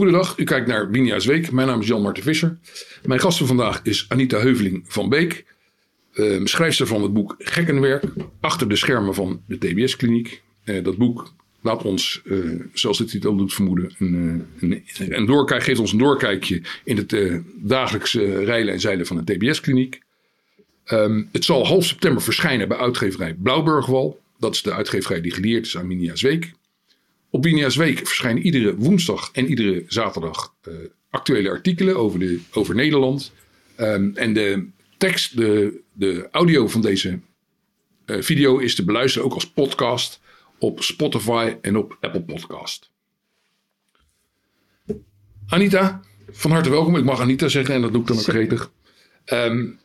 Goedendag, u kijkt naar Winia's Week. Mijn naam is Jan-Marten Visser. Mijn gast van vandaag is Anita Heuveling van Beek. Uh, schrijfster van het boek Gekkenwerk. Achter de schermen van de TBS-kliniek. Uh, dat boek laat ons, zoals de titel doet vermoeden, een, een, een doorkijk, geeft ons een doorkijkje in het dagelijkse rijlen en zeilen van de TBS-kliniek. Um, het zal half september verschijnen bij uitgeverij Blauwburgwal. Dat is de uitgeverij die geleerd is aan Winia's Week. Op Winia's Week verschijnen iedere woensdag en iedere zaterdag uh, actuele artikelen over, de, over Nederland. Um, en de tekst, de, de audio van deze uh, video is te beluisteren ook als podcast op Spotify en op Apple Podcast. Anita, van harte welkom. Ik mag Anita zeggen en dat doe ik dan ook gretig. Um,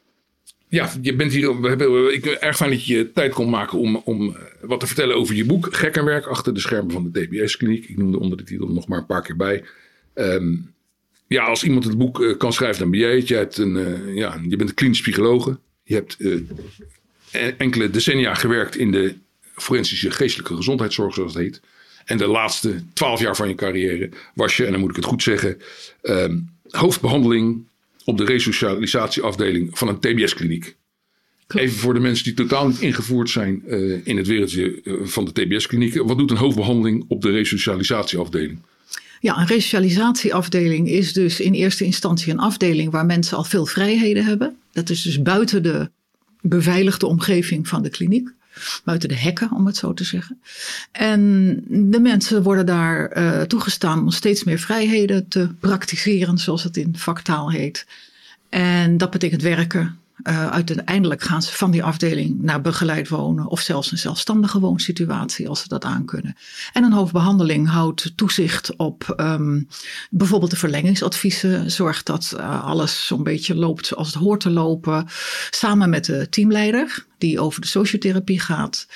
ja, je bent hier. We hebben, ik erg fijn dat je tijd kon maken om, om wat te vertellen over je boek. Gekkenwerk achter de schermen van de TBS-kliniek. Ik noemde onder de titel nog maar een paar keer bij. Um, ja, als iemand het boek uh, kan schrijven, dan ben jij het. Je, hebt een, uh, ja, je bent een klinisch psycholoog. Je hebt enkele decennia gewerkt in de forensische geestelijke gezondheidszorg, zoals het heet. En de laatste twaalf jaar van je carrière was je, en dan moet ik het goed zeggen, um, hoofdbehandeling op de resocialisatieafdeling van een TBS-kliniek. Even voor de mensen die totaal niet ingevoerd zijn uh, in het wereldje uh, van de TBS-klinieken. Wat doet een hoofdbehandeling op de resocialisatieafdeling? Ja, een resocialisatieafdeling is dus in eerste instantie een afdeling waar mensen al veel vrijheden hebben. Dat is dus buiten de beveiligde omgeving van de kliniek. Buiten de hekken, om het zo te zeggen. En de mensen worden daar uh, toegestaan om steeds meer vrijheden te praktiseren, zoals het in vaktaal heet. En dat betekent werken. Uh, uiteindelijk gaan ze van die afdeling naar begeleid wonen of zelfs een zelfstandige woonsituatie als ze dat aankunnen. En een hoofdbehandeling houdt toezicht op um, bijvoorbeeld de verlengingsadviezen, zorgt dat uh, alles zo'n beetje loopt zoals het hoort te lopen, samen met de teamleider die over de sociotherapie gaat.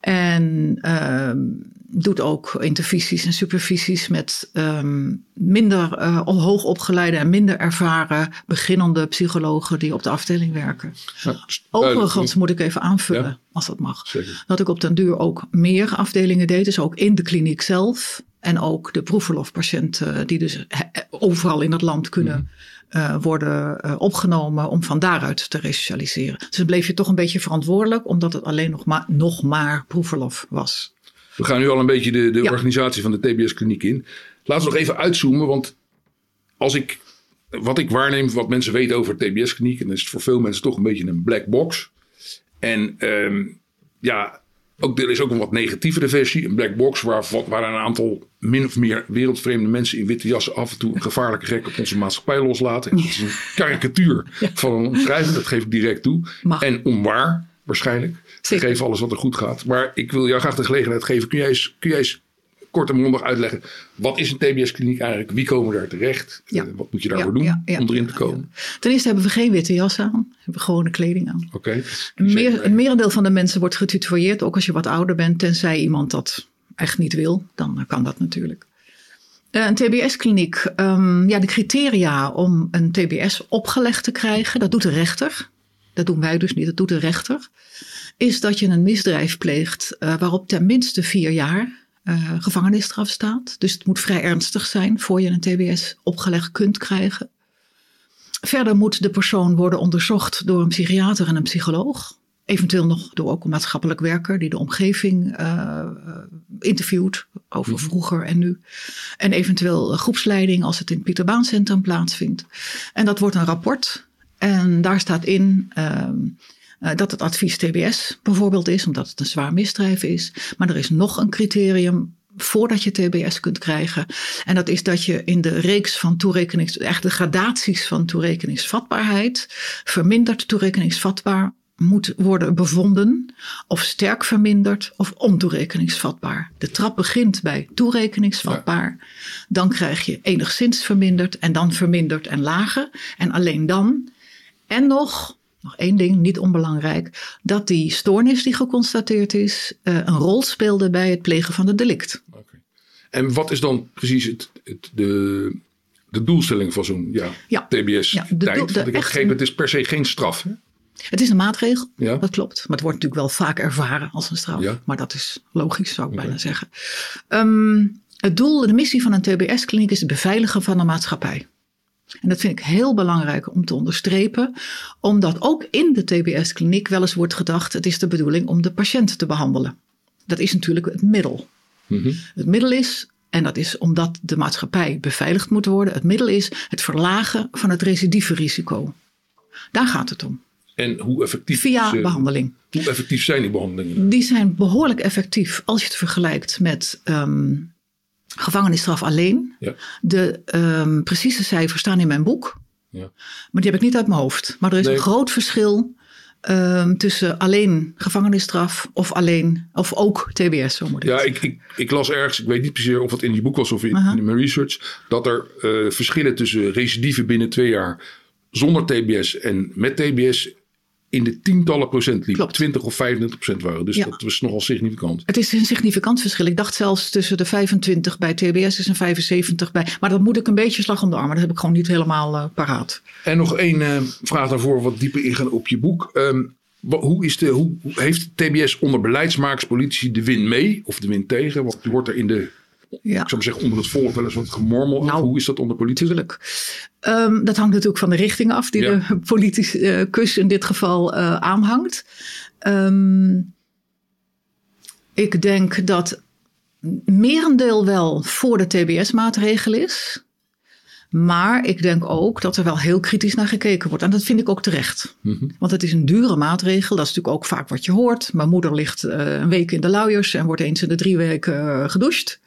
En um, doet ook intervisies en supervisies met um, minder uh, hoogopgeleide en minder ervaren beginnende psychologen die op de afdeling werken. Ja, Overigens moet ik even aanvullen, ja, als dat mag, zeker. dat ik op den duur ook meer afdelingen deed, dus ook in de kliniek zelf. En ook de proefverlofpatiënten die dus overal in het land kunnen mm uh, worden uh, opgenomen om van daaruit te resocialiseren. Dus dan bleef je toch een beetje verantwoordelijk, omdat het alleen nog maar, nog maar proefverlof was. We gaan nu al een beetje de, de ja. organisatie van de TBS-kliniek in. Laten we nog even uitzoomen, want als ik, wat ik waarneem, wat mensen weten over TBS-kliniek, en dat is voor veel mensen toch een beetje een black box. En um, ja, ook, er is ook een wat negatievere versie, een black box, waar, waar een aantal min of meer wereldvreemde mensen in witte jassen af en toe een gevaarlijke gek op onze maatschappij loslaten. Het is een karikatuur ja. van een omschrijving, dat geef ik direct toe. Mag. En onwaar, waarschijnlijk. Zeker. Geef alles wat er goed gaat. Maar ik wil jou graag de gelegenheid geven. Kun jij eens, kun jij eens kort en mondig uitleggen. Wat is een TBS-kliniek eigenlijk? Wie komen daar terecht? Ja. Uh, wat moet je daarvoor ja, doen om erin te komen? Ten eerste hebben we geen witte jas aan. We hebben gewone kleding aan. Oké. Okay. Meer, een merendeel van de mensen wordt getutoyeerd. Ook als je wat ouder bent. Tenzij iemand dat echt niet wil. Dan kan dat natuurlijk. Uh, een TBS-kliniek. Um, ja, de criteria om een TBS opgelegd te krijgen. Dat doet de rechter. Dat doen wij dus niet. Dat doet de rechter. Is dat je een misdrijf pleegt uh, waarop ten minste vier jaar uh, gevangenisstraf staat. Dus het moet vrij ernstig zijn voor je een TBS opgelegd kunt krijgen. Verder moet de persoon worden onderzocht door een psychiater en een psycholoog. Eventueel nog door ook een maatschappelijk werker die de omgeving uh, interviewt over mhm. vroeger en nu. En eventueel groepsleiding als het in het Pieterbaancentrum plaatsvindt. En dat wordt een rapport. En daar staat in uh, uh, dat het advies TBS bijvoorbeeld is, omdat het een zwaar misdrijf is. Maar er is nog een criterium voordat je TBS kunt krijgen. En dat is dat je in de reeks van toerekenings, echt de gradaties van toerekeningsvatbaarheid, verminderd toerekeningsvatbaar moet worden bevonden, of sterk verminderd of ontoerekeningsvatbaar. De trap begint bij toerekeningsvatbaar, ja. dan krijg je enigszins verminderd en dan verminderd en lager. En alleen dan. En nog nog één ding, niet onbelangrijk, dat die stoornis die geconstateerd is, uh, een rol speelde bij het plegen van het delict. Okay. En wat is dan precies het, het, de, de doelstelling van zo'n ja, ja, TBS? Ja, de, de, ik het is per se geen straf. Hè? Het is een maatregel, ja. dat klopt. Maar het wordt natuurlijk wel vaak ervaren als een straf. Ja. Maar dat is logisch, zou ik okay. bijna zeggen. Um, het doel, de missie van een TBS-kliniek is het beveiligen van de maatschappij. En dat vind ik heel belangrijk om te onderstrepen, omdat ook in de TBS-kliniek wel eens wordt gedacht: het is de bedoeling om de patiënt te behandelen. Dat is natuurlijk het middel. Mhm. Het middel is, en dat is omdat de maatschappij beveiligd moet worden, het middel is het verlagen van het recidiverisico. Daar gaat het om. En hoe effectief, Via is, eh, behandeling. hoe effectief zijn die behandelingen? Die zijn behoorlijk effectief als je het vergelijkt met ehm, gevangenisstraf alleen. Ja. De ehm, precieze cijfers staan in mijn boek, Ja. maar die heb ik niet uit mijn hoofd. Maar er is Nee. een groot verschil ehm, tussen alleen gevangenisstraf of alleen, of ook TBS, zo moet ik Ja, ik, ik, ik las ergens, ik weet niet precies of het in je boek was of in mijn research, dat er eh, verschillen tussen recidieven binnen twee jaar zonder TBS en met TBS in de tientallen procent liep. Klopt. 20 of 25 procent waren. Dus Ja. dat was nogal significant. Het is een significant verschil. Ik dacht zelfs tussen de 25 bij TBS en 75 bij. Maar dat moet ik een beetje slag om de arm. Dat heb ik gewoon niet helemaal eh, paraat. En nog één eh, vraag daarvoor, wat dieper ingaan op je boek. Ehm, hoe, is de, hoe heeft TBS onder beleidsmakers, politici de win mee of de win tegen? Want er wordt er in de, Ja. ik zou zeggen, onder het volk wel eens wat gemormel. Nou, hoe is dat onder politici? Tuurlijk. Ehm, dat hangt natuurlijk van de richting af die Ja. de politicus in dit geval eh, aanhangt. Ehm, ik denk dat merendeel wel voor de TBS-maatregel is. Maar ik denk ook dat er wel heel kritisch naar gekeken wordt. En dat vind ik ook terecht. Mhm. Want het is een dure maatregel. Dat is natuurlijk ook vaak wat je hoort. Mijn moeder ligt eh, een week in de luiers en wordt eens in de drie weken eh, gedoucht.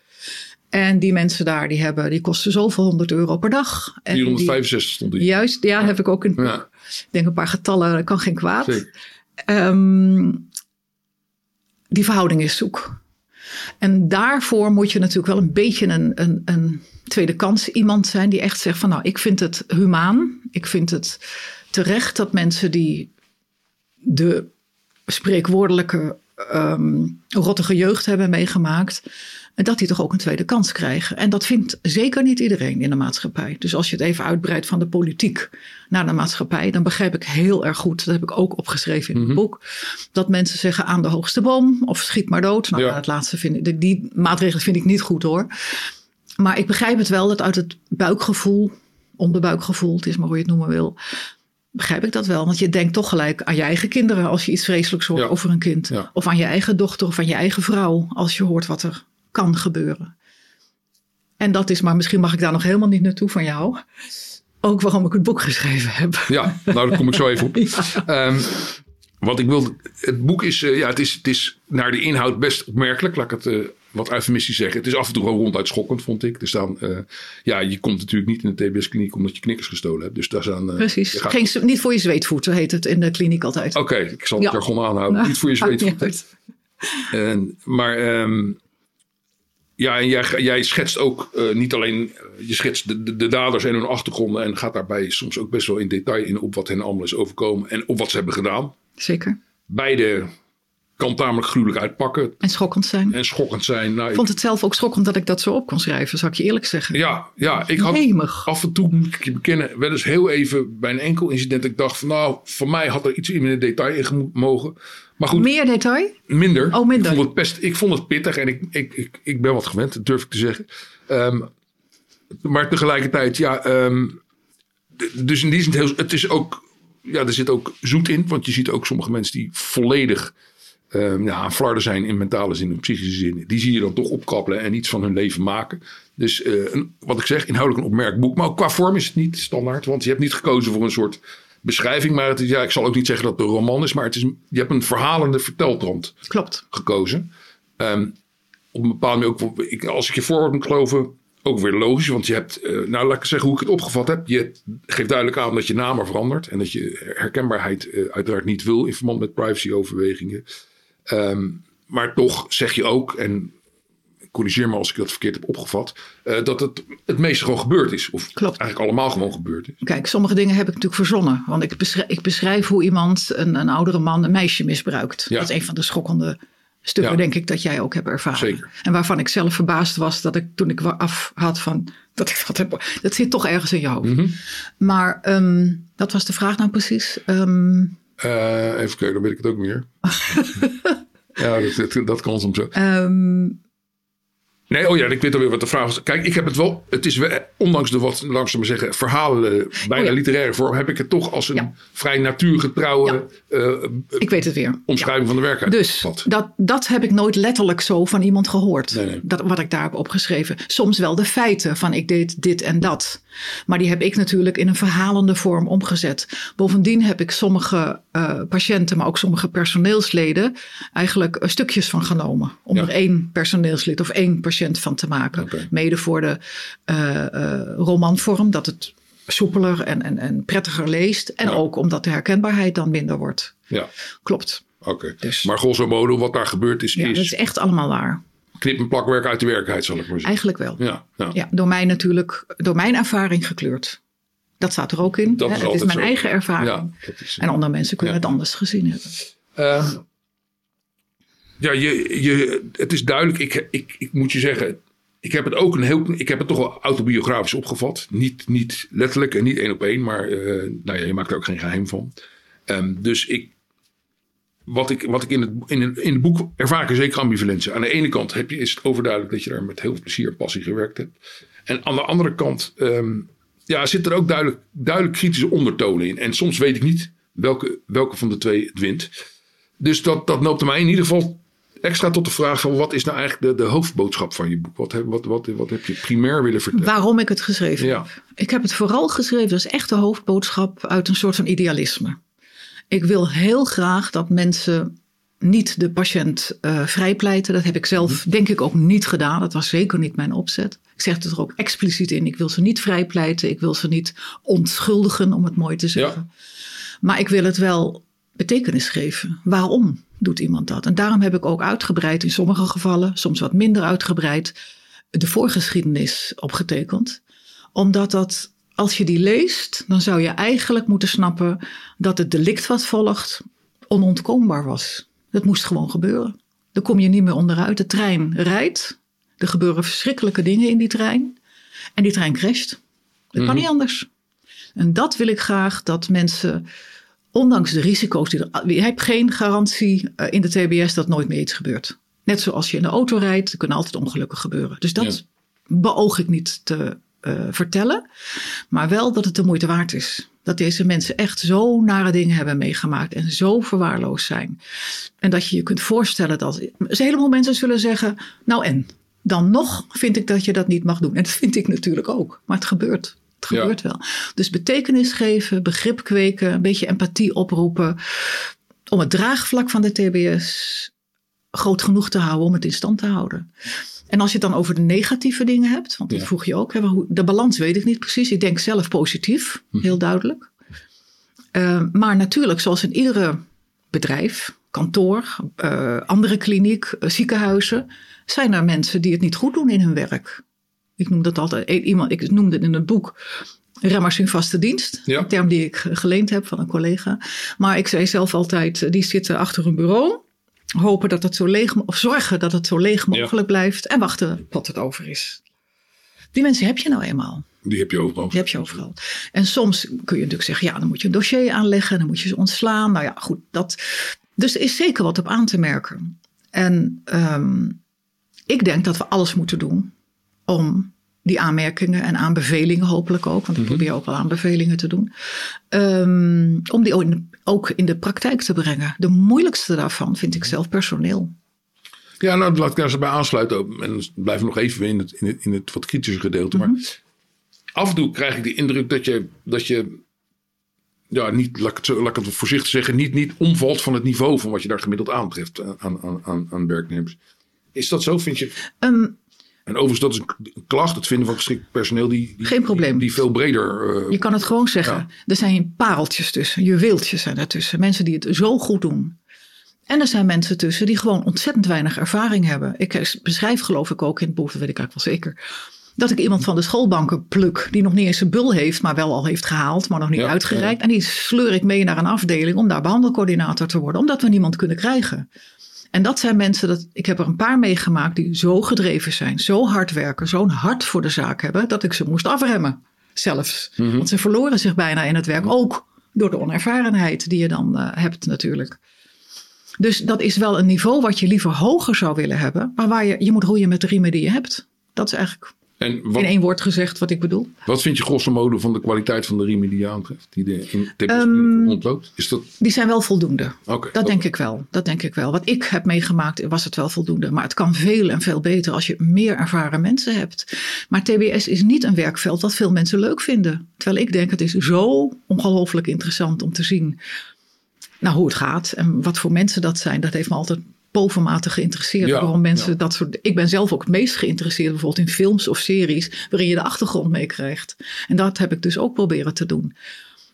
En die mensen daar, die, hebben, die kosten zoveel honderd euro per dag. En die- 465 stond die. Juist, ja, heb ik ook een, Ja, denk een paar getallen, dat kan geen kwaad. Ehm, die verhouding is zoek. En daarvoor moet je natuurlijk wel een beetje een, een, een tweede kans iemand zijn die echt zegt van nou, ik vind het humaan. Ik vind het terecht dat mensen die de spreekwoordelijke ehm, rottige jeugd hebben meegemaakt, en dat die toch ook een tweede kans krijgen. En dat vindt zeker niet iedereen in de maatschappij. Dus als je het even uitbreidt van de politiek naar de maatschappij, dan begrijp ik heel erg goed, dat heb ik ook opgeschreven in het Mhm. boek, dat mensen zeggen aan de hoogste boom of schiet maar dood. Nou, Ja. het laatste vind ik, die- die maatregelen vind ik niet goed hoor. Maar ik begrijp het wel dat uit het buikgevoel, onderbuikgevoel, het is maar hoe je het noemen wil, begrijp ik dat wel. Want je denkt toch gelijk aan je eigen kinderen als je iets vreselijks hoort Ja. over een kind. Ja. Of aan je eigen dochter of aan je eigen vrouw als je hoort wat er kan gebeuren. En dat is, maar misschien mag ik daar nog helemaal niet naartoe van jou. Ook waarom ik het boek geschreven heb. Ja, nou daar kom ik zo even op. Ehm, wat ik wil, het boek is, eh, ja, het is, het is naar de inhoud best opmerkelijk. Laat ik het eh, wat eufemistisch zeggen. Het is af en toe gewoon ronduit schokkend, vond ik. Er staan, eh, ja, je komt natuurlijk niet in de TBS-kliniek omdat je knikkers gestolen hebt. Dus daar staan. eh, Precies. gaat- Geen, niet voor je zweetvoeten heet het in de kliniek altijd. Oké, ik zal het Ja. jargon aanhouden. Nou, niet voor je maakt zweet. niet uit. En, maar ehm, ja, en jij, jij schetst ook eh, niet alleen, eh, je schetst de, de, de daders en hun achtergronden en gaat daarbij soms ook best wel in detail in op wat hen allemaal is overkomen en op wat ze hebben gedaan. Zeker. Beide kan tamelijk gruwelijk uitpakken En schokkend zijn. en schokkend zijn. Nou, Ik vond het zelf ook schokkend dat ik dat zo op kon schrijven, zal ik je eerlijk zeggen. ja, ja, ik had Jemig. af en toe, moet ik je bekennen, wel eens heel even bij een enkel incident. Ik dacht van nou, voor mij had er iets in het detail in mogen. Maar goed, Meer detail? Minder. Oh, minder. Ik vond het, best, ik vond het pittig en ik, ik, ik, ik ben wat gewend, dat durf ik te zeggen. Ehm, maar tegelijkertijd, ja. ehm, dus in die zin, heel, het is ook. Ja, er zit ook zoet in, want je ziet ook sommige mensen die volledig ehm ja, aan flarden zijn in mentale zin, in psychische zin. Die zie je dan toch opkappelen en iets van hun leven maken. Dus eh, een, wat ik zeg, inhoudelijk een opmerkt boek. Maar ook qua vorm is het niet standaard, want je hebt niet gekozen voor een soort beschrijving. Maar het is, ja, ik zal ook niet zeggen dat het een roman is, maar het is, je hebt een verhalende verteltrand Klopt. gekozen. Ehm, op een bepaalde manier ook, ik, als ik je voorwoord moet geloven, ook weer logisch. Want je hebt, eh, nou laat ik zeggen hoe ik het opgevat heb. Je geeft duidelijk aan dat je naam er verandert. En dat je herkenbaarheid eh, uiteraard niet wil in verband met privacyoverwegingen. Ehm, maar toch zeg je ook, en corrigeer me als ik dat verkeerd heb opgevat, eh, dat het het meeste gewoon gebeurd is. Of Klopt. eigenlijk allemaal gewoon gebeurd is. Kijk, sommige dingen heb ik natuurlijk verzonnen. Want ik beschrijf, ik beschrijf hoe iemand, een, een oudere man, een meisje misbruikt. Ja. Dat is een van de schokkende stukken, Ja. denk ik, dat jij ook hebt ervaren. Zeker. En waarvan ik zelf verbaasd was dat ik toen ik af had van dat ik dat heb. Dat zit toch ergens in je hoofd. Mhm. Maar ehm, dat was de vraag nou precies. Ehm, Eh, even kijken, dan weet ik het ook meer. ja, dat, dat, dat kan soms zo. ehm, Nee, oh ja, ik weet alweer wat de vraag was. Kijk, ik heb het wel, het is wel, ondanks de wat, langzaam zeggen, verhalen, bijna Oh ja. literaire vorm, heb ik het toch als een Ja. vrij natuurgetrouwe eh, Ik weet het weer. omschrijving van de werkelijkheid. Dus dat, dat heb ik nooit letterlijk zo van iemand gehoord. Nee, nee. Dat, wat ik daar heb opgeschreven. Soms wel de feiten van ik deed dit en dat. Maar die heb ik natuurlijk in een verhalende vorm omgezet. Bovendien heb ik sommige eh, patiënten, maar ook sommige personeelsleden, eigenlijk eh, stukjes van genomen. Om Ja. er één personeelslid of één patiënt van te maken. Mede voor de eh, romanvorm, dat het soepeler en, en, en prettiger leest. En Ja. ook omdat de herkenbaarheid dan minder wordt. Ja, Klopt. oké. Dus- Maar grosso modo, wat daar gebeurd is, Ja, dat is echt allemaal waar. Knip- en plakwerk uit de werkelijkheid, zal ik maar zeggen. Eigenlijk wel. Ja, ja. Ja, door mij natuurlijk, door mijn ervaring gekleurd. Dat staat er ook in. Dat hè. is het is mijn zo. eigen ervaring. Ja, is, En andere mensen kunnen het anders gezien hebben. Ehm, ja, je, je, het is duidelijk. Ik, ik, ik moet je zeggen, ik heb het ook een heel. Ik heb het toch wel autobiografisch opgevat. Niet, niet letterlijk en niet één op één, maar eh, nou ja, je maakt er ook geen geheim van. Ehm, dus ik. Wat ik, wat ik in, het, in, het, in het boek ervaar ik een zekere ambivalentie. Aan de ene kant heb je, is het overduidelijk dat je daar met heel veel plezier en passie gewerkt hebt. En aan de andere kant ehm, ja, zitten er ook duidelijk, duidelijk kritische ondertonen in. En soms weet ik niet welke, welke van de twee het wint. Dus dat, dat noopte mij in ieder geval extra tot de vraag van wat is nou eigenlijk de, de hoofdboodschap van je boek? Wat heb, wat, wat, wat heb je primair willen vertellen? Waarom ik het geschreven Ja. heb. Ik heb het vooral geschreven als echte hoofdboodschap uit een soort van idealisme. Ik wil heel graag dat mensen niet de patiënt eh, vrijpleiten. Dat heb ik zelf denk ik ook niet gedaan. Dat was zeker niet mijn opzet. Ik zeg het er ook expliciet in. Ik wil ze niet vrijpleiten. Ik wil ze niet ontschuldigen, om het mooi te zeggen. Maar ik wil het wel betekenis geven. Waarom doet iemand dat? En daarom heb ik ook uitgebreid in sommige gevallen, soms wat minder uitgebreid, de voorgeschiedenis opgetekend. Omdat dat, als je die leest, dan zou je eigenlijk moeten snappen dat het delict wat volgt onontkoombaar was. Dat moest gewoon gebeuren. Daar kom je niet meer onderuit. De trein rijdt. Er gebeuren verschrikkelijke dingen in die trein. En die trein crasht. Dat kan niet anders. En dat wil ik graag dat mensen, ondanks de risico's die er. Je hebt geen garantie eh, in de TBS dat nooit meer iets gebeurt. Net zoals je in de auto rijdt, er kunnen altijd ongelukken gebeuren. Dus dat Ja. beoog ik niet te eh, vertellen. Maar wel dat het de moeite waard is. Dat deze mensen echt zo nare dingen hebben meegemaakt en zo verwaarloosd zijn. En dat je je kunt voorstellen dat een heleboel mensen zullen zeggen: Nou en? Dan nog vind ik dat je dat niet mag doen. En dat vind ik natuurlijk ook. Maar het gebeurt. Het Ja. gebeurt wel. Dus betekenis geven, begrip kweken, een beetje empathie oproepen. Om het draagvlak van de TBS groot genoeg te houden om het in stand te houden. En als je het dan over de negatieve dingen hebt, want dat vroeg je ook, de balans weet ik niet precies. Ik denk zelf positief, Hm. heel duidelijk. Uh, maar natuurlijk, zoals in iedere bedrijf, kantoor, uh, andere kliniek, uh, ziekenhuizen, zijn er mensen die het niet goed doen in hun werk. Ik noem dat altijd, iemand, ik noemde het in het boek remmers in vaste dienst. Ja. Een term die ik geleend heb van een collega. Maar ik zei zelf altijd, die zitten achter een bureau hopen dat het zo leeg, of zorgen dat het zo leeg mogelijk ja. blijft en wachten tot het over is. Die mensen heb je nou eenmaal. Die heb je overal. Die heb je overal. En soms kun je natuurlijk zeggen, ja, dan moet je een dossier aanleggen, dan moet je ze ontslaan. Nou ja, goed, dat. Dus er is zeker wat op aan te merken. En um, ik denk dat we alles moeten doen om die aanmerkingen en aanbevelingen hopelijk ook, want ik Mhm. probeer ook wel aanbevelingen te doen, um, om die ook in de praktijk te brengen. De moeilijkste daarvan vind ik zelf personeel. Ja, nou laat ik daar eens bij aansluiten. En blijven nog even in het, in het, in het wat kritische gedeelte. Mhm. Maar af en toe krijg ik de indruk dat je, dat je ja, niet, laat ik, het, zo- laat ik het voorzichtig zeggen, niet, niet omvalt van het niveau van wat je daar gemiddeld aantreft aan, aan, aan, aan werknemers. Is dat zo, vind je? Um, En overigens, dat is een klacht, het vinden van geschikt personeel, die, die, Geen probleem. die, die veel breder. eh, Je kan het gewoon zeggen. Ja. Er zijn pareltjes tussen, juweeltjes zijn ertussen. Mensen die het zo goed doen. En er zijn mensen tussen die gewoon ontzettend weinig ervaring hebben. Ik beschrijf geloof ik ook in het boek, dat weet ik eigenlijk wel zeker. Dat ik iemand van de schoolbanken pluk die nog niet eens een bul heeft, maar wel al heeft gehaald, maar nog niet Ja, uitgereikt. En die sleur ik mee naar een afdeling om daar behandelcoördinator te worden, omdat we niemand kunnen krijgen. En dat zijn mensen, dat, ik heb er een paar meegemaakt die zo gedreven zijn, zo hard werken, zo'n hart voor de zaak hebben, dat ik ze moest afremmen. Zelfs. Mhm. Want ze verloren zich bijna in het werk, ook door de onervarenheid die je dan uh, hebt natuurlijk. Dus dat is wel een niveau wat je liever hoger zou willen hebben. Maar waar je, je moet roeien met de riemen die je hebt. Dat is eigenlijk En wat, in één woord gezegd wat ik bedoel. wat vind je grosso modo van de kwaliteit van de riemen die je aantreft? Die de in Ehm, rondloopt? Is dat... Die zijn wel voldoende. Dat denk ik wel. Dat denk ik wel. Wat ik heb meegemaakt was het wel voldoende. Maar het kan veel en veel beter als je meer ervaren mensen hebt. Maar TBS is niet een werkveld wat veel mensen leuk vinden. Terwijl ik denk het is zo ongelooflijk interessant om te zien nou, hoe het gaat. En wat voor mensen dat zijn. Dat heeft me altijd bovenmatig geïnteresseerd. Ja, waarom mensen ja. dat soort. Ik ben zelf ook het meest geïnteresseerd bijvoorbeeld in films of series. waarin je de achtergrond meekrijgt. En dat heb ik dus ook proberen te doen.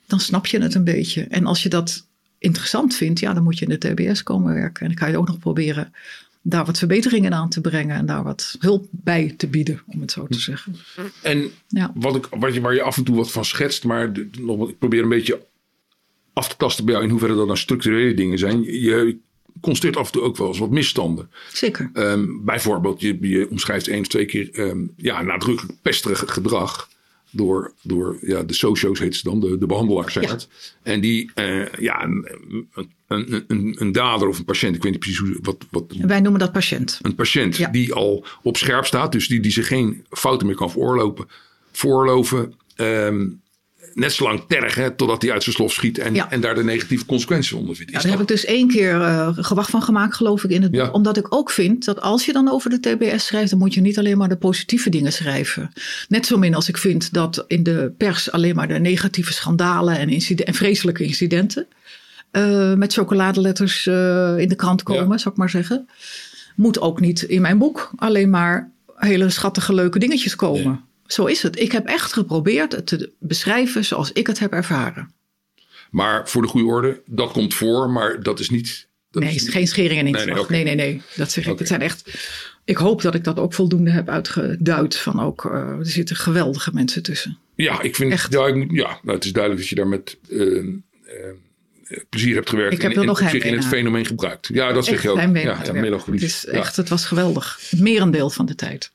Dan snap je het een beetje. En als je dat interessant vindt, ja, dan moet je in de TBS komen werken. En dan kan je ook nog proberen daar wat verbeteringen aan te brengen. en daar wat hulp bij te bieden, om het zo te zeggen. En Ja. wat ik, wat je, waar je af en toe wat van schetst, maar de- nog, wat- ik probeer een beetje af te tasten bij jou in hoeverre dat nou structurele dingen zijn. Je constateert af en toe ook wel eens wat misstanden. Zeker. Ehm, bijvoorbeeld, je, je omschrijft één of twee keer ehm, ja, nadrukkelijk pesterig gedrag. Door, door ja, de socio's heet ze dan, de, de behandelaars zijn Ja. het. En die, eh, ja, een, een, een, een, dader of een patiënt, ik weet niet precies hoe, wat, wat Wij noemen dat patiënt. een patiënt Ja. die al op scherp staat, dus die, die zich geen fouten meer kan veroorlopen, voorloven. ehm, net zo lang tergen totdat hij uit zijn slof schiet en, Ja. en daar de negatieve consequenties onder vindt. Ja, daar heb ik dus één keer eh, gewacht van gemaakt, geloof ik, in het boek. Ja. Omdat ik ook vind dat als je dan over de TBS schrijft, dan moet je niet alleen maar de positieve dingen schrijven. Net zo min als ik vind dat in de pers alleen maar de negatieve schandalen en, incide- en vreselijke incidenten eh, met chocoladeletters eh, in de krant komen, Ja. zou ik maar zeggen. Moet ook niet in mijn boek alleen maar hele schattige, leuke dingetjes komen. Nee. Zo is het. Ik heb echt geprobeerd het te beschrijven zoals ik het heb ervaren. Maar voor de goede orde, dat komt voor, maar dat is niet. Dat nee, is, geen schering en nee, inslag. oké. Nee, nee, nee, Dat zeg ik. Het zijn echt. Ik hoop dat ik dat ook voldoende heb uitgeduid. Van ook, eh, er zitten geweldige mensen tussen. ja, ik vind. Echt. Ja, ik moet, ja nou, het is duidelijk dat je daar met eh, eh, plezier hebt gewerkt. Ik heb en, en nog op zich heimwee in het fenomeen gebruikt. Ja, dat zeg je ook. Ja, melancholisch. Het, is echt, het was geweldig. Het merendeel van de tijd.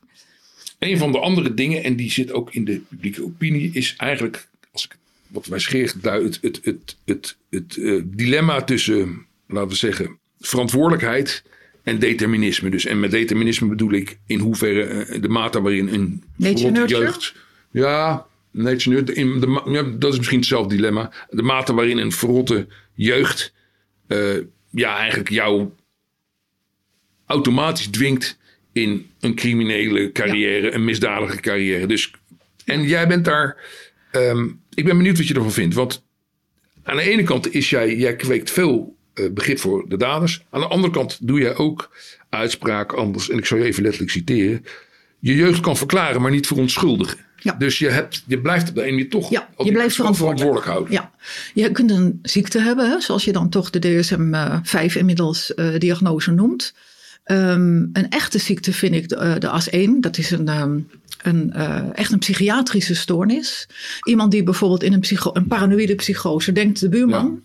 Een van de andere dingen, en die zit ook in de publieke opinie, is eigenlijk, als ik wat wij duid, het, het, het, het, het eh, dilemma tussen, laten we zeggen, verantwoordelijkheid en determinisme. Dus, en met determinisme bedoel ik in hoeverre eh, de mate waarin een jeugd. Ja, nature in de, ja, dat is misschien hetzelfde dilemma. De mate waarin een verrotte jeugd eh, ja, eigenlijk jou automatisch dwingt in een criminele carrière, een misdadige carrière. Dus, en jij bent daar. ehm, ik ben benieuwd wat je ervan vindt. Want aan de ene kant is jij, jij kweekt veel eh, begrip voor de daders. Aan de andere kant doe jij ook uitspraak anders. En ik zal je even letterlijk citeren. Je jeugd kan verklaren, maar niet verontschuldigen. Ja. Dus je, hebt, je blijft op de ene toch Ja, je blijft verantwoordelijk. houden. Ja, je kunt een ziekte hebben, hè, zoals je dan toch de DSM-5 inmiddels eh, diagnose noemt. Ehm, een echte ziekte vind ik de, eh, de AS1. Dat is een, ehm, een, eh, echt een psychiatrische stoornis. Iemand die bijvoorbeeld in een, psycho een paranoïde psychose denkt, de buurman,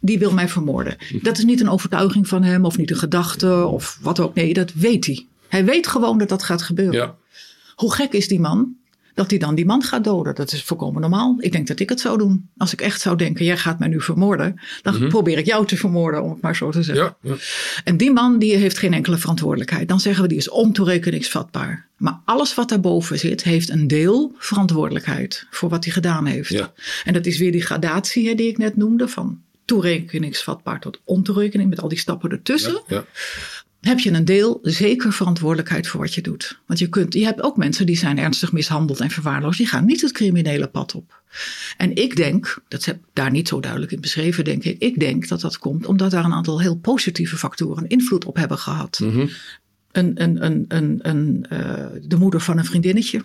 die wil mij vermoorden. Dat is niet een overtuiging van hem of niet een gedachte of wat ook. Nee, dat weet hij. Hij weet gewoon dat dat gaat gebeuren. Ja. Hoe gek is die man dat hij dan die man gaat doden? Dat is volkomen normaal. Ik denk dat ik het zou doen. Als ik echt zou denken, jij gaat mij nu vermoorden, dan probeer ik jou te vermoorden, om het maar zo te zeggen. Ja, ja. En die man die heeft geen enkele verantwoordelijkheid. Dan zeggen we die is ontoerekeningsvatbaar. Maar alles wat daarboven zit, heeft een deel verantwoordelijkheid voor wat hij gedaan heeft. Ja. En dat is weer die gradatie hè, die ik net noemde, van toerekeningsvatbaar tot ontoerekening, met al die stappen ertussen ja. Heb je een deel zeker verantwoordelijkheid voor wat je doet. Want je, kunt, je hebt ook mensen die zijn ernstig mishandeld en verwaarloosd. Die gaan niet het criminele pad op. En ik denk, dat heb ik daar niet zo duidelijk in beschreven, denk ik. Ik denk dat dat komt omdat daar een aantal heel positieve factoren invloed op hebben gehad. Mhm. Een, een, een, een, een, eh, de moeder van een vriendinnetje.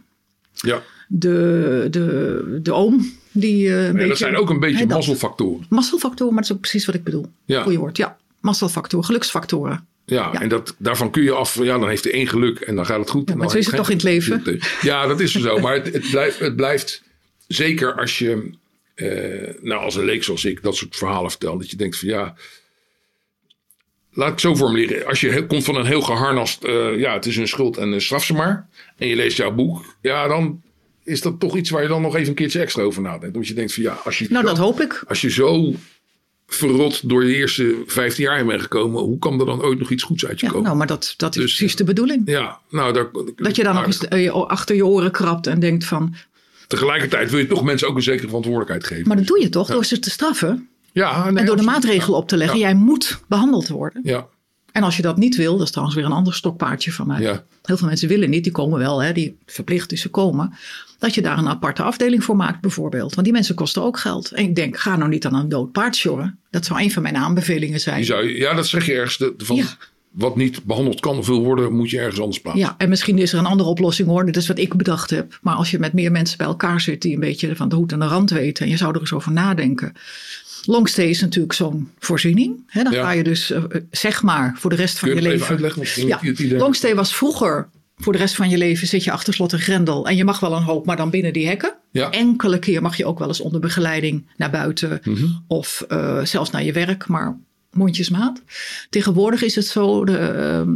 ja. De, de, de oom. Die, een Ja, beetje, dat zijn ook een beetje mazzelfactoren. Mazzelfactoren, maar dat is ook precies wat ik bedoel. Ja. Goeie woord, ja. Mazzelfactoren, geluksfactoren. Ja, Ja. en dat, daarvan kun je af, ja, dan heeft hij één geluk en dan gaat het goed. Ja, maar zo is het toch in het leven? Ja, dat is zo. Maar het, het, blijft, het blijft, zeker als je, eh, nou als een leek zoals ik, dat soort verhalen vertelt. Dat je denkt van ja, laat ik het zo formuleren. Als je komt van een heel geharnast, eh, ja, het is een schuld en uh, straf ze maar. En je leest jouw boek, ja, dan is dat toch iets waar je dan nog even een keertje extra over nadenkt. Omdat je denkt van ja, als je, Nou, dat hoop ik. als je zo verrot door je eerste 15 jaar heen bent gekomen, hoe kan er dan ooit nog iets goeds uit je Ja, komen? nou, maar dat, dat is Dus, precies de bedoeling. Ja, nou, daar, Dat je dan nog eens eh, achter je oren krabt en denkt van... Tegelijkertijd wil je toch mensen ook een zekere verantwoordelijkheid geven. Maar dat doe je toch door ze te straffen ja, nee, en door de maatregelen op te leggen. Jij moet behandeld worden. Ja, En als je dat niet wil, dat is trouwens weer een ander stokpaardje van mij. ja. Heel veel mensen willen niet, die komen wel, hè, die verplicht is ze komen. Dat je daar een aparte afdeling voor maakt bijvoorbeeld. Want die mensen kosten ook geld. En ik denk, ga nou niet aan een dood paard sjorren. Dat zou een van mijn aanbevelingen zijn. Zou, ja, dat zeg je ergens. de- van, Ja. Wat niet behandeld kan of wil worden, moet je ergens anders plaatsen. Ja, en misschien is er een andere oplossing hoor. Dat is wat ik bedacht heb. Maar als je met meer mensen bij elkaar zit die een beetje van de hoed en de rand weten. En je zou er eens over nadenken. Longstay is natuurlijk zo'n voorziening. Hè, dan Ja. ga je dus, eh, zeg maar, voor de rest van Kun je leven. even uitleggen? Ja, het idee. Longstay was vroeger voor de rest van je leven zit je achter slot en grendel. En je mag wel een hoop, maar dan binnen die hekken. Ja. Enkele keer mag je ook wel eens onder begeleiding naar buiten. Mhm. Of eh, zelfs naar je werk, maar mondjesmaat. Tegenwoordig is het zo, de ehm,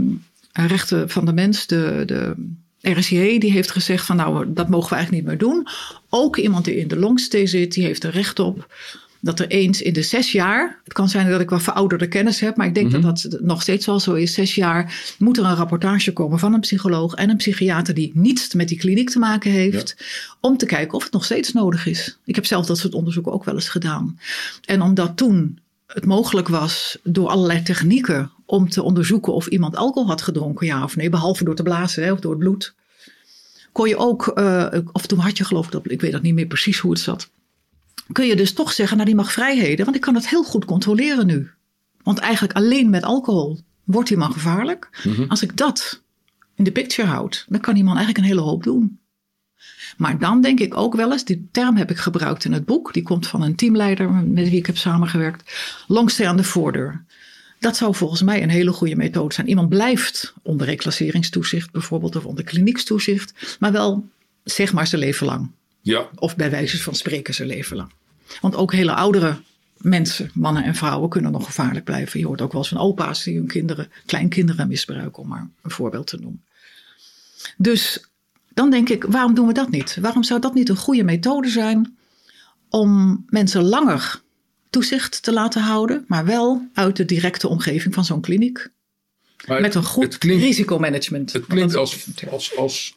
rechten van de mens, de, de RSJ, die heeft gezegd van nou, dat mogen we eigenlijk niet meer doen. Ook iemand die in de longstay zit, die heeft er recht op dat er eens in de zes jaar, het kan zijn dat ik wel verouderde kennis heb, maar ik denk dat dat nog steeds wel zo is, zes jaar moet er een rapportage komen van een psycholoog en een psychiater die niets met die kliniek te maken heeft, om te kijken of het nog steeds nodig is. Ik heb zelf dat soort onderzoeken ook wel eens gedaan. En omdat toen het mogelijk was door allerlei technieken om te onderzoeken of iemand alcohol had gedronken, ja of nee, behalve door te blazen hè, of door het bloed, kon je ook, eh, of toen had je geloof ik, dat, ik weet dat niet meer precies hoe het zat, kun je dus toch zeggen, nou die mag vrijheden, want ik kan het heel goed controleren nu. Want eigenlijk alleen met alcohol wordt die man gevaarlijk. Als ik dat in de picture houd, dan kan die man eigenlijk een hele hoop doen. Maar dan denk ik ook wel eens, die term heb ik gebruikt in het boek, die komt van een teamleider met wie ik heb samengewerkt, longstay aan de voordeur. Dat zou volgens mij een hele goede methode zijn. Iemand blijft onder reclasseringstoezicht bijvoorbeeld of onder klinikstoezicht, maar wel zeg maar zijn leven lang. Ja, Of bij wijze van spreken zijn leven lang. Want ook hele oudere mensen, mannen en vrouwen, kunnen nog gevaarlijk blijven. Je hoort ook wel eens van opa's die hun kinderen, kleinkinderen misbruiken, om maar een voorbeeld te noemen. Dus dan denk ik, waarom doen we dat niet? Waarom zou dat niet een goede methode zijn om mensen langer toezicht te laten houden, maar wel uit de directe omgeving van zo'n kliniek? maar Met een goed het klinkt, risicomanagement. het klinkt als, als, als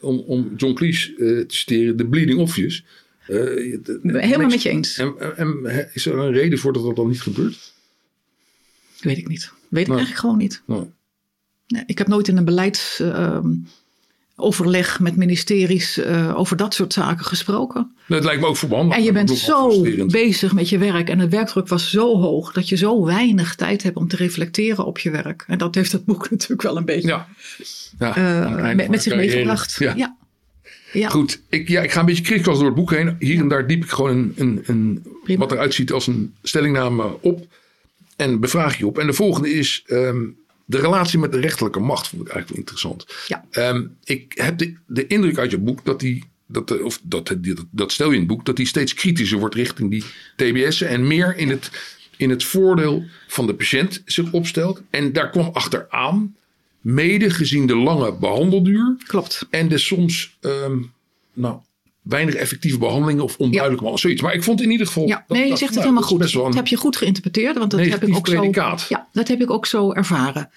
om, om John Cleese eh, te citeren, de bleeding obvious. Eh, de- Helemaal met je eens. En, en, en is er een reden voor dat dat dan niet gebeurt? Weet ik niet. Weet ik Nou. eigenlijk gewoon niet. Nou, Nee, ik heb nooit in een beleidsoverleg met ministeries eh, over dat soort zaken gesproken. het lijkt me ook verbandig. En je bent Dat zo bezig met je werk en de werkdruk was zo hoog dat je zo weinig tijd hebt om te reflecteren op je werk. En dat heeft het boek natuurlijk wel een beetje Ja. ja eh, met, zich meegebracht. Ja. Ja. Ja. Goed, ik, ja, ik ga een beetje kritischer door het boek heen. Hier en daar diep ik gewoon een, een, een, wat eruit ziet als een stellingname op. En bevraag je op. En de volgende is ehm, de relatie met de rechterlijke macht. Vond ik eigenlijk wel interessant. Ja. Ehm, ik heb de, de indruk uit je boek dat die. Dat, de- of dat, dat, dat stel je in het boek, dat die steeds kritischer wordt richting die TBS'en. En meer in het, in het voordeel van de patiënt zich opstelt. En daar kwam achteraan, mede gezien de lange behandelduur. Klopt. En de soms ehm, nou, weinig effectieve behandelingen of onduidelijke behandelingen. Zoiets. Maar ik vond in ieder geval. Ja, dat- nee, je dat- zegt het nou, helemaal goed. Dat heb je goed geïnterpreteerd, want dat heb ik ook zo. predicaat. Ja, dat heb ik ook zo ervaren.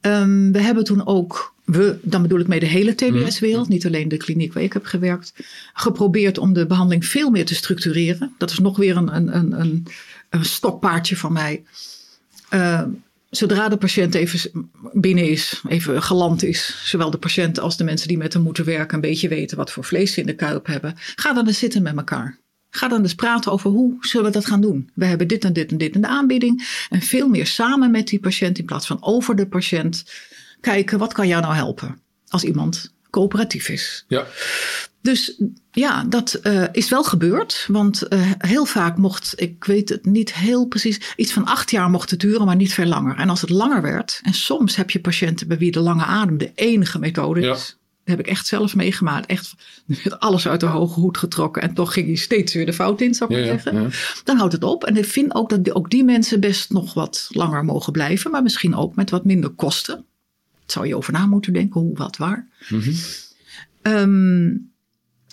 Ehm, we hebben toen ook, we, dan bedoel ik mee de hele TBS-wereld, Mhm. niet alleen de kliniek waar ik heb gewerkt, geprobeerd om de behandeling veel meer te structureren. Dat is nog weer een, een, een, een, een stokpaardje van mij. Ehm, zodra de patiënt even binnen is, even geland is, zowel de patiënt als de mensen die met hem moeten werken, een beetje weten wat voor vlees ze in de kuip hebben, ga dan eens zitten met elkaar. Ga dan eens praten over hoe zullen we dat gaan doen. We hebben dit en dit en dit in de aanbieding. En veel meer samen met die patiënt in plaats van over de patiënt. Kijken wat kan jou nou helpen als iemand coöperatief is. Ja, Dus ja, dat eh, is wel gebeurd. Want eh, heel vaak mocht, ik weet het niet heel precies, iets van acht jaar mocht het duren, maar niet veel langer. En als het langer werd, en soms heb je patiënten bij wie de lange adem de enige methode is. Dat heb ik echt zelf meegemaakt. Echt met alles uit de hoge hoed getrokken. En toch ging hij steeds weer de fout in, zou ik ja, maar zeggen. ja. Dan houdt het op. En ik vind ook dat die, ook die mensen best nog wat langer mogen blijven. Maar misschien ook met wat minder kosten. Daar zou je over na moeten denken. Hoe, wat, waar. Ehm,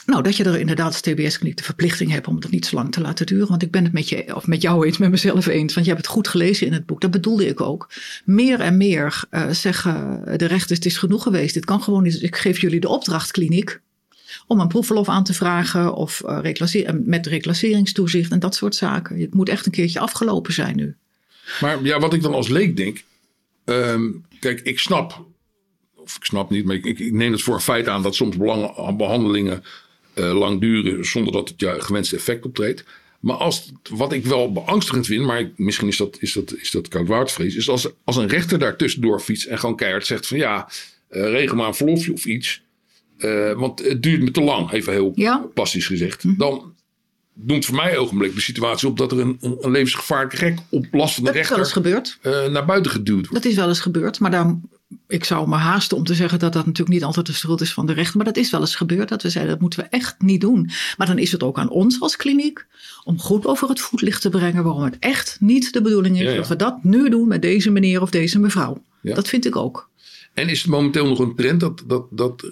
Nou, dat je er inderdaad als TBS-kliniek de verplichting hebt om het niet zo lang te laten duren. Want ik ben het met je, of met jou eens, met mezelf eens. Want je hebt het goed gelezen in het boek. Dat bedoelde ik ook. Meer en meer uh, zeggen de rechters, het is genoeg geweest. Dit kan gewoon niet. Ik geef jullie de opdracht, kliniek. Om een proefverlof aan te vragen of uh, met reclasseringstoezicht en dat soort zaken. Het moet echt een keertje afgelopen zijn nu. Maar ja, wat ik dan als leek denk. Um, kijk, ik snap of ik snap niet, maar ik, ik, neem het voor een feit aan dat soms behandelingen uh, lang duren zonder dat het ja, gewenste effect optreedt. Maar als, wat ik wel beangstigend vind, maar misschien is dat, is dat, is dat koudwaardvrees, is als, als een rechter daar tussendoor fietst en gewoon keihard zegt van ja, uh, regel maar een verlofje of iets. Uh, want het duurt me te lang, even heel ja. passies gezegd. Hm. Dan noemt voor mij ogenblik de situatie op dat er een, een levensgevaarlijke gek op last van de rechter dat is wel eens gebeurd. naar buiten geduwd wordt. Dat is wel eens gebeurd, maar daar ik zou me haasten om te zeggen dat dat natuurlijk niet altijd de schuld is van de rechter. Maar dat is wel eens gebeurd dat we zeiden dat moeten we echt niet doen. Maar dan is het ook aan ons als kliniek om goed over het voetlicht te brengen waarom het echt niet de bedoeling is dat we dat nu doen met deze meneer of deze mevrouw. Dat vind ik ook. En is het momenteel nog een trend dat, dat, dat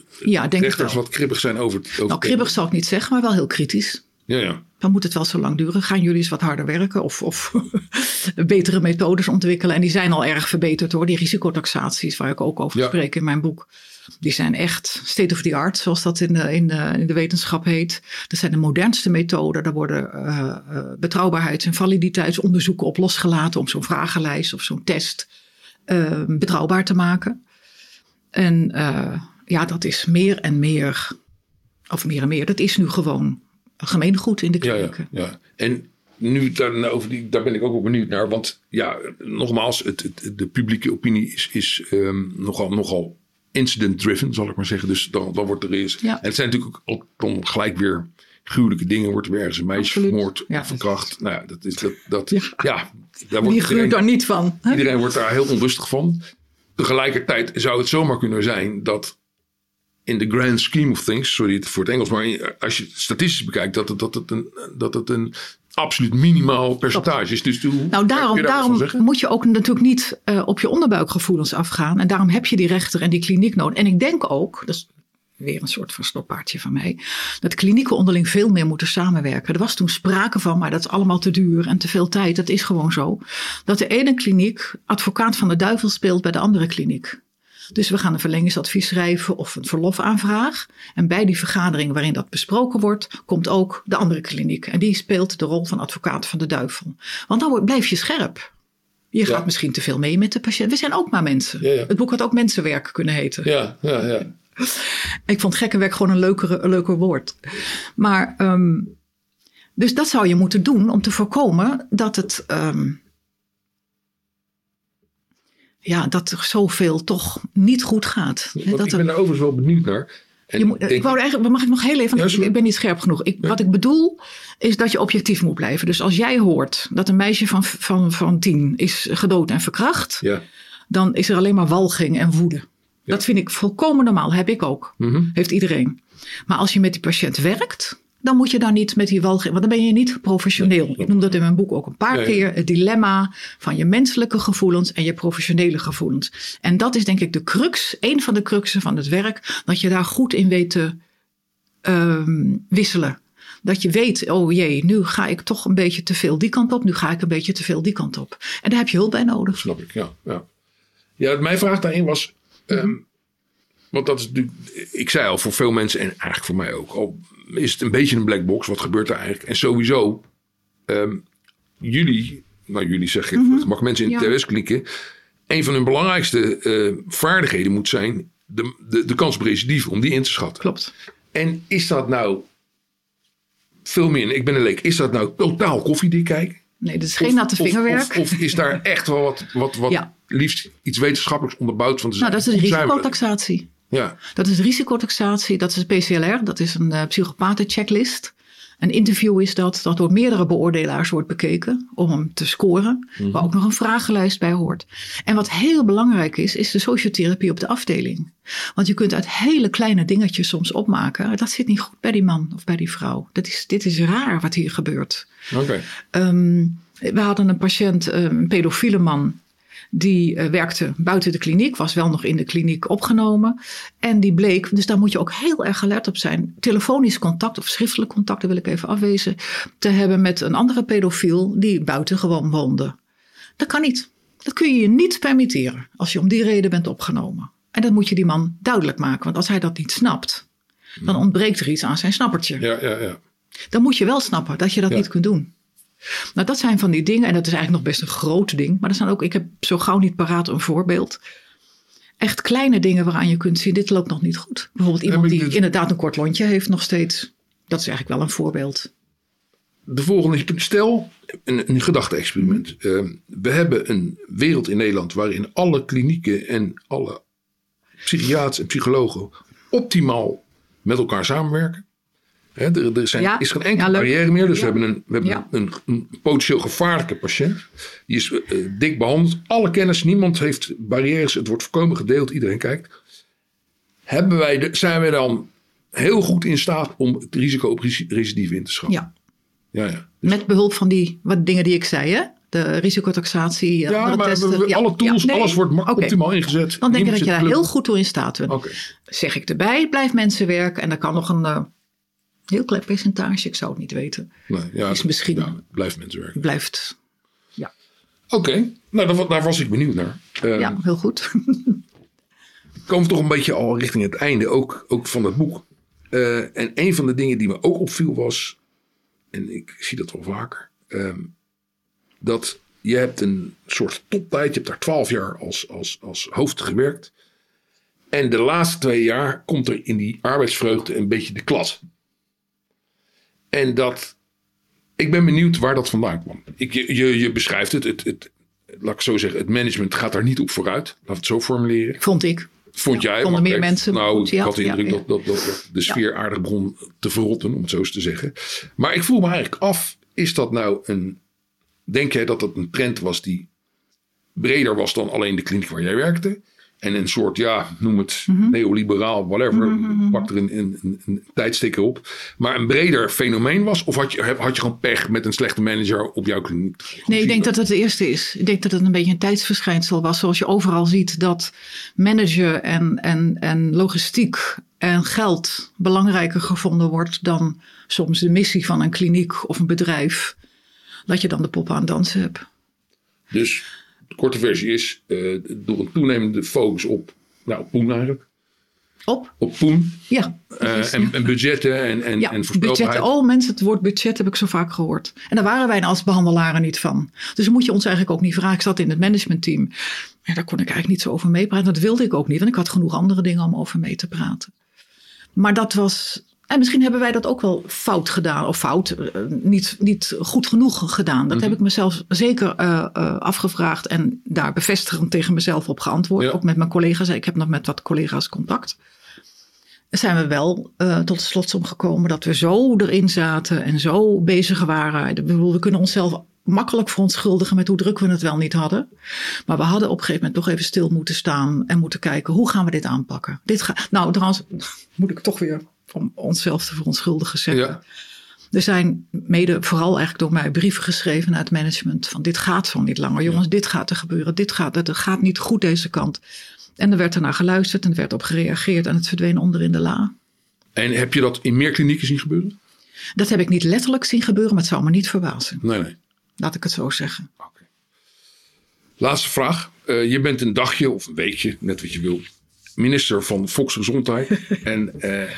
rechters wat kribbig zijn over, over Nou, kribbig zal ik niet zeggen, maar wel heel kritisch. Ja, ja. Dan moet het wel zo lang duren. Gaan jullie eens wat harder werken of, of betere methodes ontwikkelen? En die zijn al erg verbeterd hoor. Die risicotaxaties waar ik ook over spreek in mijn boek. Die zijn echt state of the art, zoals dat in de, in de, in de wetenschap heet. Dat zijn de modernste methoden. Daar worden uh, betrouwbaarheids- en validiteitsonderzoeken op losgelaten om zo'n vragenlijst of zo'n test uh, betrouwbaar te maken. En ja, dat is meer en meer, of meer en meer, dat is nu gewoon gemeengoed in de klinieken. Ja, ja, En nu daar, over die, daar ben ik ook wel benieuwd naar. Want ja, nogmaals, het, het, de publieke opinie is, is um, nogal, nogal incident-driven, zal ik maar zeggen. Dus dan, dan wordt er eens. Ja. En het zijn natuurlijk ook dan gelijk weer gruwelijke dingen. Wordt er weer ergens een meisje vermoord, ja. verkracht. Nou ja, dat is dat. dat ja. ja daar wordt Wie daar niet van? Iedereen wordt daar heel onrustig van. Tegelijkertijd zou het zomaar kunnen zijn dat in the grand scheme of things, sorry voor het Engels, maar als je statistisch bekijkt, dat het, dat het, een, dat het een absoluut minimaal percentage is. Dus hoe, nou, daarom, daarom moet je ook natuurlijk niet uh, op je onderbuikgevoelens afgaan. En daarom heb je die rechter en die kliniek nodig. En ik denk ook, dat is weer een soort verstoppaardje van mij, dat klinieken onderling veel meer moeten samenwerken. Er was toen sprake van, maar dat is allemaal te duur en te veel tijd. Dat is gewoon zo. Dat de ene kliniek advocaat van de duivel speelt bij de andere kliniek. Dus we gaan een verlengingsadvies schrijven of een verlofaanvraag. En bij die vergadering waarin dat besproken wordt, komt ook de andere kliniek. En die speelt de rol van advocaat van de duivel. Want dan blijf je scherp. Je gaat misschien te veel mee met de patiënt. We zijn ook maar mensen. Het boek had ook mensenwerk kunnen heten. Ja, ja, ja. Ik vond gekkenwerk gewoon een, leukere, een leuker woord. Maar, um, dus dat zou je moeten doen om te voorkomen dat het um, ja, dat er zoveel toch niet goed gaat. dat ik ben er overigens wel benieuwd naar. je moet, ik wou eigenlijk, mag ik nog heel even, ik ben niet scherp genoeg. Ik, Wat ik bedoel is dat je objectief moet blijven. Dus als jij hoort dat een meisje van, van, van tien is gedood en verkracht, ja. dan is er alleen maar walging en woede. Dat vind ik volkomen normaal, heb ik ook. Mhm. Heeft iedereen. Maar als je met die patiënt werkt, dan moet je daar niet met die walging, want dan ben je niet professioneel. Ik noem dat in mijn boek ook een paar keer, het dilemma van je menselijke gevoelens en je professionele gevoelens. En dat is denk ik de crux, een van de cruxen van het werk, dat je daar goed in weet te um, wisselen. Dat je weet, oh jee, nu ga ik toch een beetje te veel die kant op, nu ga ik een beetje te veel die kant op. En daar heb je hulp bij nodig. Snap ik, ja. Ja, ja mijn vraag daarin was, um, want dat is natuurlijk, ik zei al, voor veel mensen en eigenlijk voor mij ook, al is het een beetje een black box. Wat gebeurt er eigenlijk? En sowieso, um, jullie, nou jullie zeggen, mm -hmm. mag mensen in de TWS klikken. Een van hun belangrijkste uh, vaardigheden moet zijn de, de, de kans op om die in te schatten. Klopt. En is dat nou veel meer, ik ben een leek, is dat nou totaal koffiedik kijken? Nee, dat is geen natte vingerwerk. Of, of, is daar echt wel wat, wat, wat ja. liefst iets wetenschappelijks onderbouwd? Van nou, dat is een risicotaxatie. Ja. Dat is risicotaxatie, dat is PCLR, dat is een uh, psychopatenchecklist. Een interview is dat, dat door meerdere beoordelaars wordt bekeken om hem te scoren, mm waar ook nog een vragenlijst bij hoort. En wat heel belangrijk is, is de sociotherapie op de afdeling. Want je kunt uit hele kleine dingetjes soms opmaken, dat zit niet goed bij die man of bij die vrouw. Dat is, dit is raar wat hier gebeurt. Okay. Um, we hadden een patiënt, een pedofiele man, Die uh, werkte buiten de kliniek, was wel nog in de kliniek opgenomen. En die bleek, dus daar moet je ook heel erg alert op zijn, telefonisch contact of schriftelijk contact, dat wil ik even afwezen, te hebben met een andere pedofiel die buiten gewoon woonde. Dat kan niet. Dat kun je je niet permitteren als je om die reden bent opgenomen. En dat moet je die man duidelijk maken, want als hij dat niet snapt, dan ontbreekt er iets aan zijn snappertje. Ja, ja, ja. Dan moet je wel snappen dat je dat Ja. niet kunt doen. Nou, dat zijn van die dingen, en dat is eigenlijk nog best een groot ding. Maar er zijn ook, ik heb zo gauw niet paraat een voorbeeld. Echt kleine dingen waaraan je kunt zien, dit loopt nog niet goed. Bijvoorbeeld iemand die dit- inderdaad een kort lontje heeft nog steeds. Dat is eigenlijk wel een voorbeeld. De volgende is, stel, een, een gedachte-experiment. Eh, we hebben een wereld in Nederland waarin alle klinieken en alle psychiaters en psychologen optimaal met elkaar samenwerken. Er er zijn, Ja, is geen enkele ja, barrière meer. Dus Ja. we hebben, een, we hebben een, een potentieel gevaarlijke patiënt. Die is eh, dik behandeld. Alle kennis, niemand heeft barrières. Het wordt voorkomen gedeeld. Iedereen kijkt. Hebben wij de, zijn wij dan heel goed in staat om het risico op reci- recidive in te schatten? Ja, Ja, ja. met behulp van die wat dingen die ik zei, hè? De risicotaxatie, Ja, maar testen. we- we- alle tools, ja, nee. alles wordt optimaal ingezet. Dan denk ik dat je daar heel goed toe in staat bent. Zeg ik erbij, blijf mensen werken. En dan kan nog een eh, heel klein percentage, ik zou het niet weten, Nee, ja, Is misschien- ja, blijft mensen werken. blijft. Oké, nou daar, daar was ik benieuwd naar. Eh, Ja, heel goed. komen toch een beetje al richting het einde ook, ook van het boek. Eh, en een van de dingen die me ook opviel was, en ik zie dat wel vaker, ehm, dat je hebt een soort toptijd, je hebt daar twaalf jaar als, als, als hoofd gewerkt. En de laatste twee jaar komt er in die arbeidsvreugde een beetje de klas. En dat, ik ben benieuwd waar dat vandaan kwam. Ik, je, je, je beschrijft het, het, het, laat ik zo zeggen, het management gaat daar niet op vooruit. We het zo formuleren. Vond ik. Vond jij? vonden maar meer mensen, Nou, goed, ik ja, had de ja, indruk ja. Dat, dat, dat, dat de sfeer aardig begon te verrotten, om het zo eens te zeggen. Maar ik voel me eigenlijk af, is dat nou een... Denk jij dat dat een trend was die breder was dan alleen de kliniek waar jij werkte? En een soort, ja, noem het Mhm. neoliberaal, whatever. Pak er een, een, een, tijdsticker op. Maar een breder fenomeen was? Of had je, had je gewoon pech met een slechte manager op jouw kliniek? Nee, ik denk dat het de eerste is. Ik denk dat het een beetje een tijdsverschijnsel was. Zoals je overal ziet dat managen en, en, en logistiek en geld belangrijker gevonden wordt dan soms de missie van een kliniek of een bedrijf. Dat je dan de pop aan het dansen hebt. Dus de korte versie is, eh, door een toenemende focus op, nou, Poen eigenlijk. Op? Op Poen. Ja. eh, en, en budgetten en, en, Ja, en budgetten. Oh mensen, het woord budget heb ik zo vaak gehoord. En daar waren wij als behandelaren niet van. Dus dan moet je ons eigenlijk ook niet vragen. Ik zat in het managementteam. Ja, daar kon ik eigenlijk niet zo over meepraten. Dat wilde ik ook niet, want ik had genoeg andere dingen om over mee te praten. Maar dat was. En misschien hebben wij dat ook wel fout gedaan. Of fout, eh, niet, niet goed genoeg gedaan. Dat heb ik mezelf zeker eh, eh, afgevraagd. En daar bevestigend tegen mezelf op geantwoord. Ja. Ook met mijn collega's. Ik heb nog met wat collega's contact zijn we wel tot de slotsom gekomen dat we zo erin zaten en zo bezig waren. Ik bedoel, we kunnen onszelf makkelijk verontschuldigen met hoe druk we het wel niet hadden. Maar we hadden op een gegeven moment toch even stil moeten staan en moeten kijken hoe gaan we dit aanpakken. Dit ga, nou, trouwens moet ik toch weer om onszelf te verontschuldigen zeggen. Ja. Er zijn mede, vooral eigenlijk door mij, brieven geschreven naar het management. Van dit gaat zo niet langer. Jongens, dit gaat er gebeuren. Dit gaat, het gaat niet goed deze kant. En er werd ernaar geluisterd en er werd op gereageerd. En het verdween onder in de la. En heb je dat in meer klinieken zien gebeuren? Dat heb ik niet letterlijk zien gebeuren, maar het zou me niet verbazen. Nee, nee. Laat ik het zo zeggen. Oké. Laatste vraag. Eh, je bent een dagje of een weekje, net wat je wil, minister van Volksgezondheid. en eh,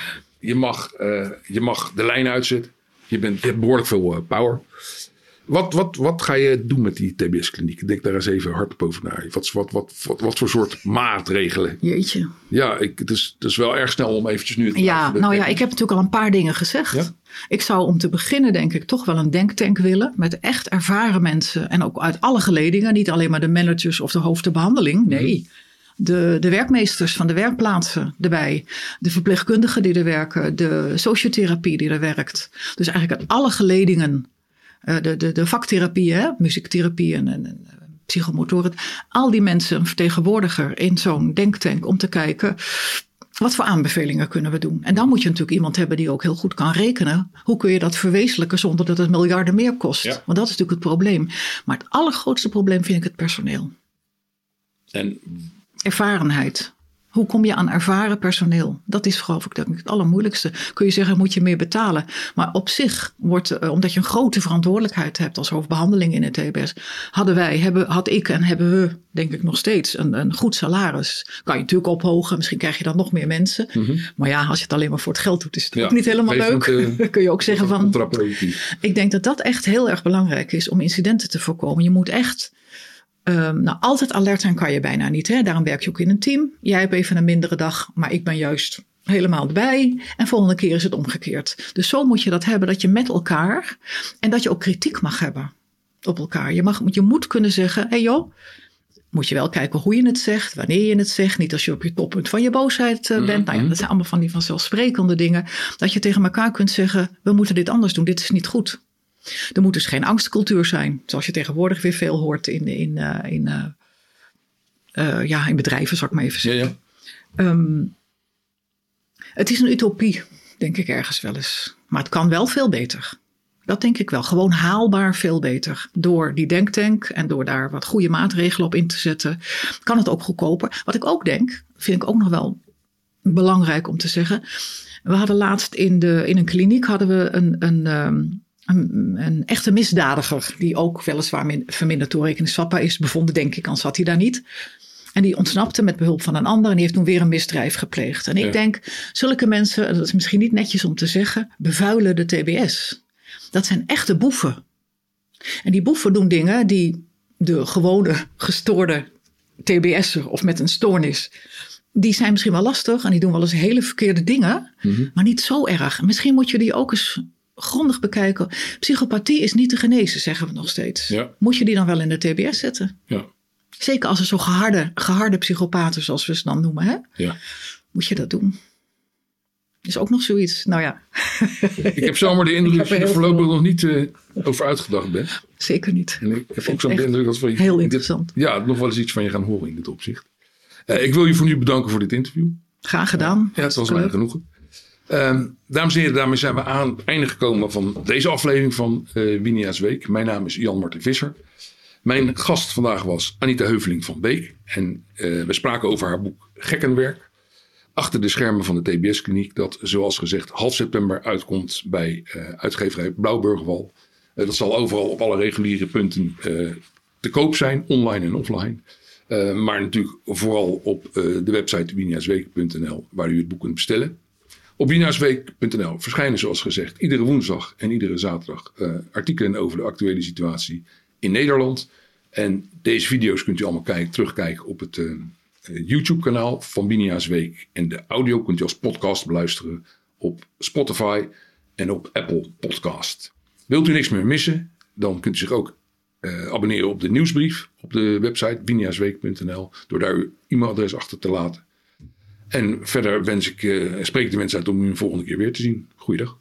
je, mag, eh, je mag de lijn uitzetten. Je, bent, je hebt behoorlijk veel eh, power. Wat, wat, wat ga je doen met die TBS-kliniek? Denk daar eens even hardop over na. Wat, wat, wat, wat, wat voor soort maatregelen? Jeetje. Ja, ik, het, is, het is wel erg snel om eventjes nu... het Ja, nou ja, ik heb natuurlijk al een paar dingen gezegd. Ja? Ik zou om te beginnen denk ik toch wel een denktank willen. Met echt ervaren mensen. En ook uit alle geledingen. Niet alleen maar de managers of de hoofdbehandeling. Nee. De, de werkmeesters van de werkplaatsen erbij. De verpleegkundigen die er werken. De sociotherapie die er werkt. Dus eigenlijk uit alle geledingen. Eh, de, de, de vaktherapie, hè? muziektherapie en, en, en psychomotoren. Al die mensen een vertegenwoordiger in zo'n denktank om te kijken. Wat voor aanbevelingen kunnen we doen? En dan moet je natuurlijk iemand hebben die ook heel goed kan rekenen. Hoe kun je dat verwezenlijken zonder dat het miljarden meer kost? Ja. Want dat is natuurlijk het probleem. Maar het allergrootste probleem vind ik het personeel. En Ervarenheid. Hoe kom je aan ervaren personeel? Dat is geloof ik het allermoeilijkste. Kun je zeggen, moet je meer betalen. Maar op zich wordt, eh, omdat je een grote verantwoordelijkheid hebt als hoofdbehandeling in het TBS, hadden wij, hebben, had ik en hebben we, denk ik nog steeds, een, een goed salaris. Kan je natuurlijk ophogen, misschien krijg je dan nog meer mensen. Maar ja, als je het alleen maar voor het geld doet, is het Mhm. Ja, ook niet helemaal leuk. eh, Kun je ook zeggen van, ik denk dat dat echt heel erg belangrijk is om incidenten te voorkomen. Je moet echt. Ehm, nou, altijd alert zijn kan je bijna niet. Hè? Daarom werk je ook in een team. Jij hebt even een mindere dag, maar ik ben juist helemaal erbij. En volgende keer is het omgekeerd. Dus zo moet je dat hebben, dat je met elkaar. En dat je ook kritiek mag hebben op elkaar. Je, mag, je moet kunnen zeggen: hé hey joh. Moet je wel kijken hoe je het zegt, wanneer je het zegt. Niet als je op je toppunt van je boosheid eh, bent. Nou ja, dat zijn allemaal van die vanzelfsprekende dingen. Dat je tegen elkaar kunt zeggen: we moeten dit anders doen. Dit is niet goed. Er moet dus geen angstcultuur zijn. Zoals je tegenwoordig weer veel hoort in, in, eh, in, eh, eh, ja, in bedrijven, zal ik maar even Ja, zeggen. ja. Ehm, het is een utopie, denk ik ergens wel eens. Maar het kan wel veel beter. Dat denk ik wel. Gewoon haalbaar veel beter. Door die denktank en door daar wat goede maatregelen op in te zetten, kan het ook goedkoper. Wat ik ook denk, vind ik ook nog wel belangrijk om te zeggen. We hadden laatst in, de, in een kliniek hadden we een, een, ehm, een, een echte misdadiger. Die ook weliswaar min- verminderd toerekeningsvatbaar is bevonden, denk ik. Anders had hij daar niet. En die ontsnapte met behulp van een ander en die heeft toen weer een misdrijf gepleegd. En ik Ja. denk, zulke mensen, en dat is misschien niet netjes om te zeggen, bevuilen de TBS. Dat zijn echte boeven. En die boeven doen dingen die de gewone gestoorde TBS'er of met een stoornis, die zijn misschien wel lastig en die doen wel eens hele verkeerde dingen, maar niet zo erg. Misschien moet je die ook eens grondig bekijken. Psychopathie is niet te genezen, zeggen we nog steeds. Ja. Moet je die dan wel in de TBS zetten? Ja. Zeker als er zo geharde, geharde psychopaten, zoals we ze dan noemen, hè? ja. moet je dat doen. Is ook nog zoiets. Nou ja, Ik heb zomaar de indruk Ik dat je er voorlopig nog niet eh, over uitgedacht bent. zeker niet. En ik heb vind ook zo'n indruk dat we heel dit- interessant. ja, nog wel eens iets van je gaan horen in dit opzicht. Eh, ik wil je voor nu bedanken voor dit interview. Graag gedaan. Ja, het was mij genoegen. Ehm, dames en heren, daarmee zijn we aan het einde gekomen van deze aflevering van eh Winia's Week. Mijn naam is Jan Martin Visser. Mijn gast vandaag was Anita Heuveling van Beek. En eh, we spraken over haar boek Gekkenwerk. Achter de schermen van de TBS-kliniek. Dat zoals gezegd half september uitkomt bij eh, uitgeverij Blauwburgwal. Dat zal overal op alle reguliere punten te koop zijn. Online en offline. Maar natuurlijk vooral op de website winiasweek.nl waar u het boek kunt bestellen. Op winiasweek.nl verschijnen zoals gezegd iedere woensdag en iedere zaterdag eh, artikelen over de actuele situatie in Nederland. En deze video's kunt u allemaal kijken, terugkijken op het eh, eh, YouTube kanaal van Winia's Week. En de audio kunt u als podcast beluisteren op Spotify en op Apple Podcast. Wilt u niks meer missen, dan kunt u zich ook abonneren op de nieuwsbrief op de website winiasweek.nl door daar uw e-mailadres achter te laten. En verder wens ik, eh, spreek ik de mensen uit om u een volgende keer weer te zien. Goeiedag.